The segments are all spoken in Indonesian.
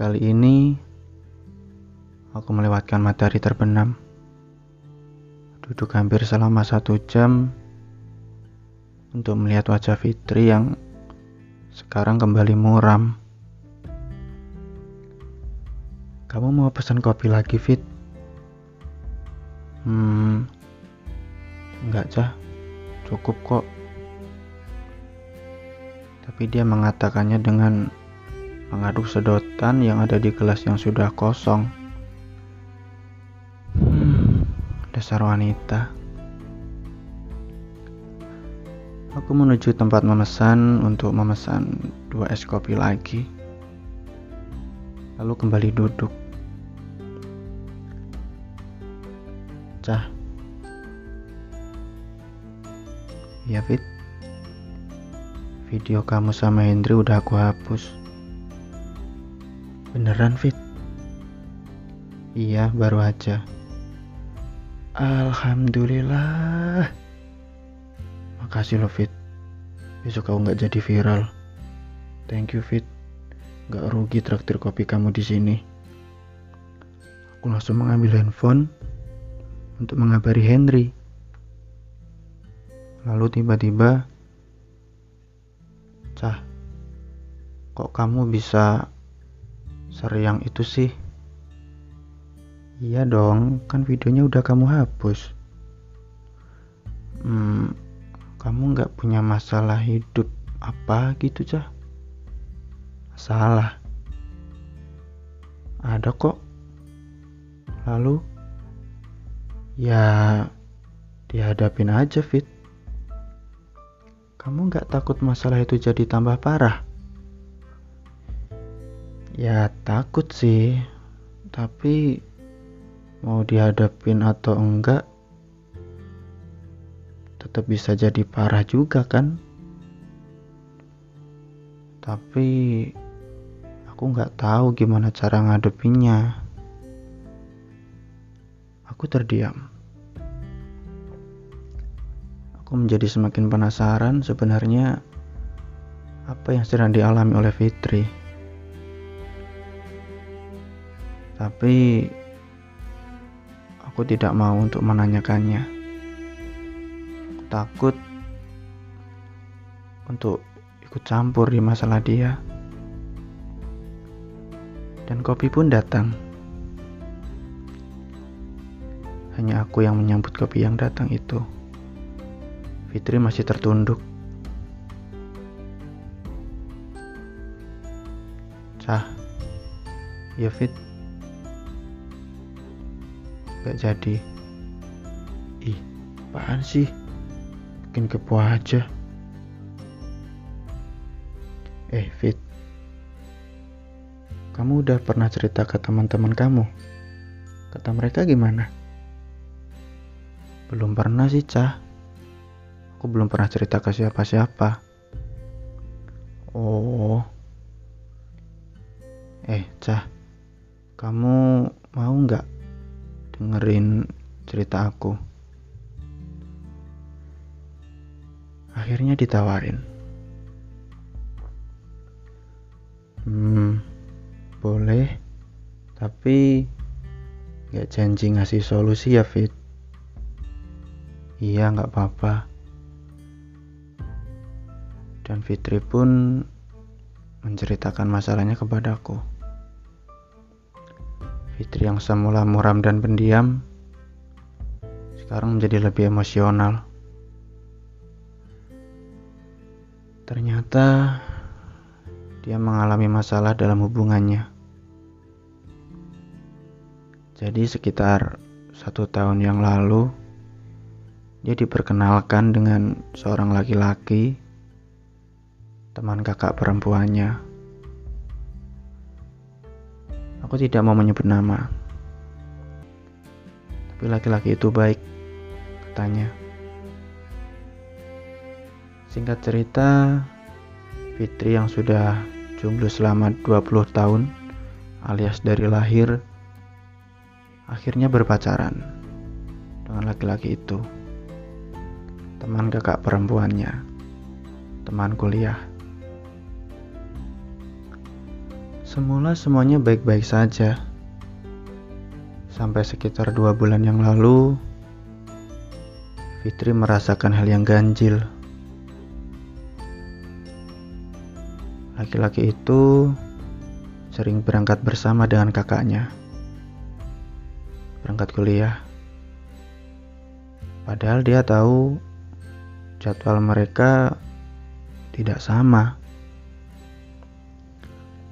Kali ini aku melewatkan matahari terbenam. Duduk hampir selama satu jam untuk melihat wajah Fitri yang sekarang kembali muram. Kamu mau pesan kopi lagi, Fit? Hmm, enggak, Cah. Cukup kok. Tapi dia mengatakannya dengan mengaduk sedotan yang ada di gelas yang sudah kosong. Hmm, dasar wanita. Aku menuju tempat memesan untuk memesan dua es kopi lagi. Lalu kembali duduk. Cah. Ya Fit. Video kamu sama Hendri udah aku hapus. Beneran Fit? Iya, baru aja. Alhamdulillah. Makasih lo Fit. Besok kau nggak jadi viral. Thank you Fit. Gak rugi traktir kopi kamu di sini. Aku langsung mengambil handphone untuk mengabari Henry. Lalu tiba-tiba, Cah, kok kamu bisa seriang itu sih? Iya dong, kan videonya udah kamu hapus. Hmm, kamu nggak punya masalah hidup apa gitu, Cah? Salah. Ada kok. Lalu, ya dihadapin aja, Fit. Kamu nggak takut masalah itu jadi tambah parah? Ya takut sih, tapi mau dihadapin atau enggak, tetap bisa jadi parah juga kan? Tapi aku nggak tahu gimana cara ngadepinnya. Aku terdiam. Aku menjadi semakin penasaran sebenarnya apa yang sedang dialami oleh Fitri. Tapi aku tidak mau untuk menanyakannya. Aku takut untuk ikut campur di masalah dia. Dan kopi pun datang. Hanya aku yang menyambut kopi yang datang itu. Fitri masih tertunduk. Cah, ya Fit, gak jadi. Ih, apaan sih? Bikin kepo aja. Eh, Fit. Kamu udah pernah cerita ke teman-teman kamu? Kata mereka gimana? Belum pernah sih, Cah. Aku belum pernah cerita ke siapa-siapa. Oh. Eh, Cah. Kamu mau nggak dengerin cerita aku? Akhirnya ditawarin. Hmm, boleh. Tapi gak janji ngasih solusi ya, Fit. Iya, gak apa-apa. Dan Fitri pun menceritakan masalahnya kepadaku. Fitri yang semula muram dan pendiam, sekarang menjadi lebih emosional. Ternyata dia mengalami masalah dalam hubungannya. Jadi sekitar satu tahun yang lalu, dia diperkenalkan dengan seorang laki-laki, teman kakak perempuannya. Aku tidak mau menyebut nama, tapi laki-laki itu baik, katanya. Singkat cerita, Fitri yang sudah jomblo selama 20 tahun alias dari lahir akhirnya berpacaran dengan laki-laki itu. Teman kakak perempuannya, teman kuliah. Semula semuanya baik-baik saja. Sampai sekitar dua bulan yang lalu, Fitri merasakan hal yang ganjil. Laki-laki itu sering berangkat bersama dengan kakaknya. Berangkat kuliah. Padahal dia tahu jadwal mereka tidak sama.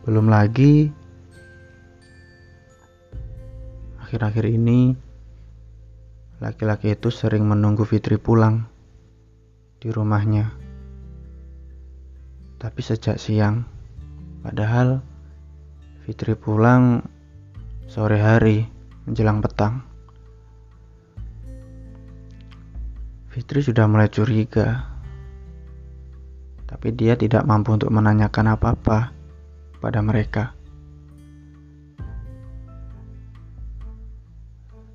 Belum lagi akhir-akhir ini laki-laki itu sering menunggu Fitri pulang di rumahnya. Tapi sejak siang, padahal Fitri pulang sore hari menjelang petang. Fitri sudah mulai curiga, tapi dia tidak mampu untuk menanyakan apa-apa pada mereka.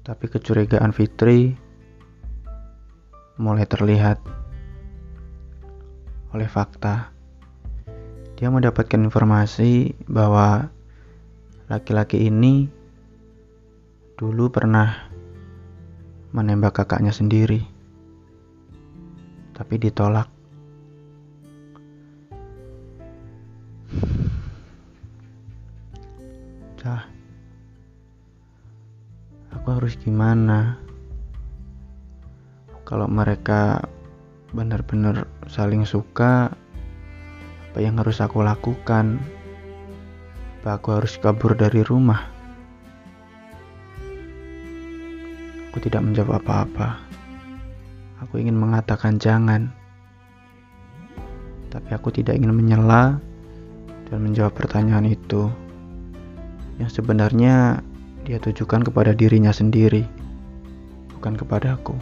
Tapi kecurigaan Fitri mulai terlihat oleh fakta. Dia mendapatkan informasi bahwa laki-laki ini dulu pernah menembak kakaknya sendiri, tapi ditolak. Cah, aku harus gimana? Kalau mereka benar-benar saling suka, apa yang harus aku lakukan? Apa aku harus kabur dari rumah? Aku tidak menjawab apa-apa. Aku ingin mengatakan jangan. Tapi aku tidak ingin menyela dan menjawab pertanyaan itu yang sebenarnya dia tujukan kepada dirinya sendiri, bukan kepadaku.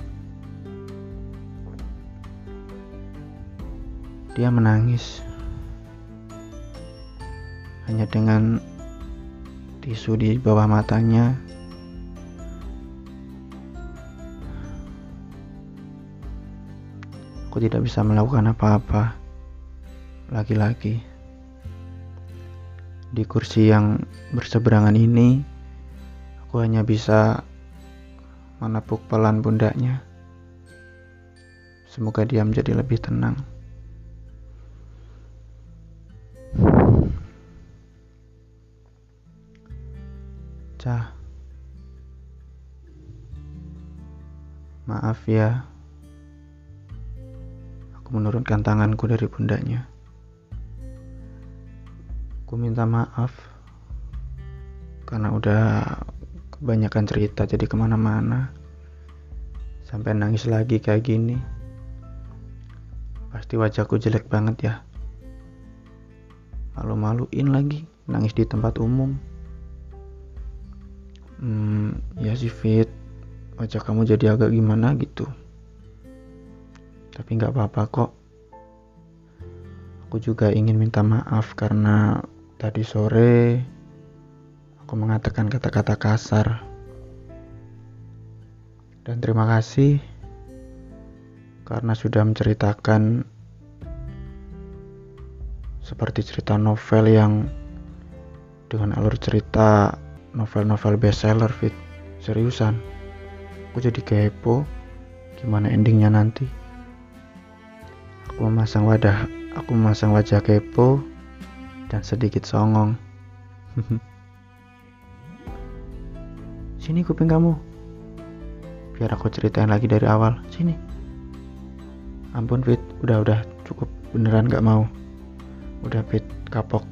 Dia menangis hanya dengan tisu di bawah matanya. Aku tidak bisa melakukan apa-apa lagi-lagi di kursi yang berseberangan ini, aku hanya bisa menepuk pelan pundaknya. Semoga dia menjadi lebih tenang. Cah, maaf ya, aku menurunkan tanganku dari pundaknya. Aku minta maaf karena udah kebanyakan cerita jadi ke mana-mana sampai nangis lagi kayak gini. Pasti wajahku jelek banget ya. Malu-maluin lagi nangis di tempat umum. Hmm, ya sih Fit, wajah kamu jadi agak gimana gitu. Tapi nggak apa-apa kok. Aku juga ingin minta maaf karena Tadi sore aku mengatakan kata-kata kasar. Dan terima kasih karena sudah menceritakan seperti cerita novel yang dengan alur cerita novel-novel bestseller fit. Seriusan? Aku jadi kepo gimana endingnya nanti. Aku memasang wadah aku memasang wajah kepo dan sedikit songong. Sini kuping kamu. Biar aku ceritain lagi dari awal. Sini. Ampun Fit, udah-udah cukup beneran gak mau. Udah Fit, kapok.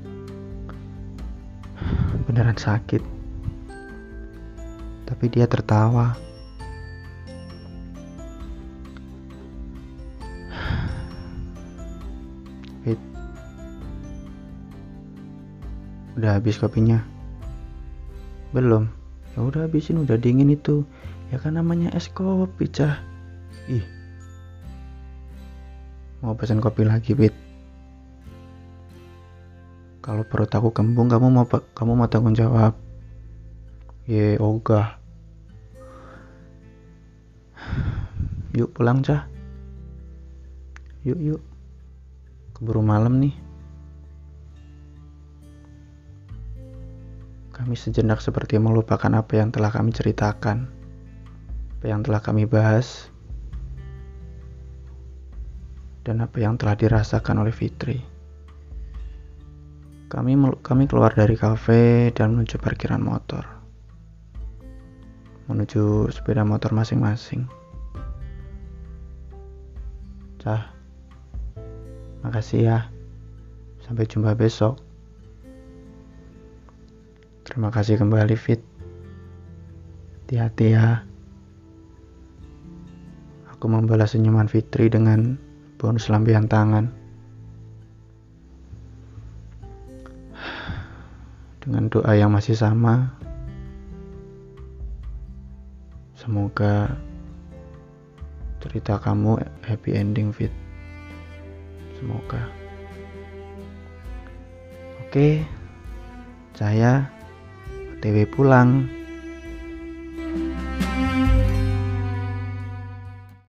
Beneran sakit. Tapi dia tertawa. Udah habis kopinya? Belum. Ya udah habisin, udah dingin itu. Ya kan namanya es kopi, cah. Ih. Mau pesan kopi lagi, Bit. Kalau perut aku kembung, kamu mau kamu mau tanggung jawab. Ye, ogah. Yuk pulang, cah. Yuk, yuk. Keburu malam nih. Kami sejenak seperti melupakan apa yang telah kami ceritakan, apa yang telah kami bahas, dan apa yang telah dirasakan oleh Fitri. Kami kami keluar dari kafe dan menuju parkiran motor. Menuju sepeda motor masing-masing. Cah, makasih ya. Sampai jumpa besok. Terima kasih kembali Fit. Hati-hati ya. Aku membalas senyuman Fitri dengan bonus lampian tangan. Dengan doa yang masih sama. Semoga cerita kamu happy ending Fit. Semoga. Oke. Saya OTW pulang.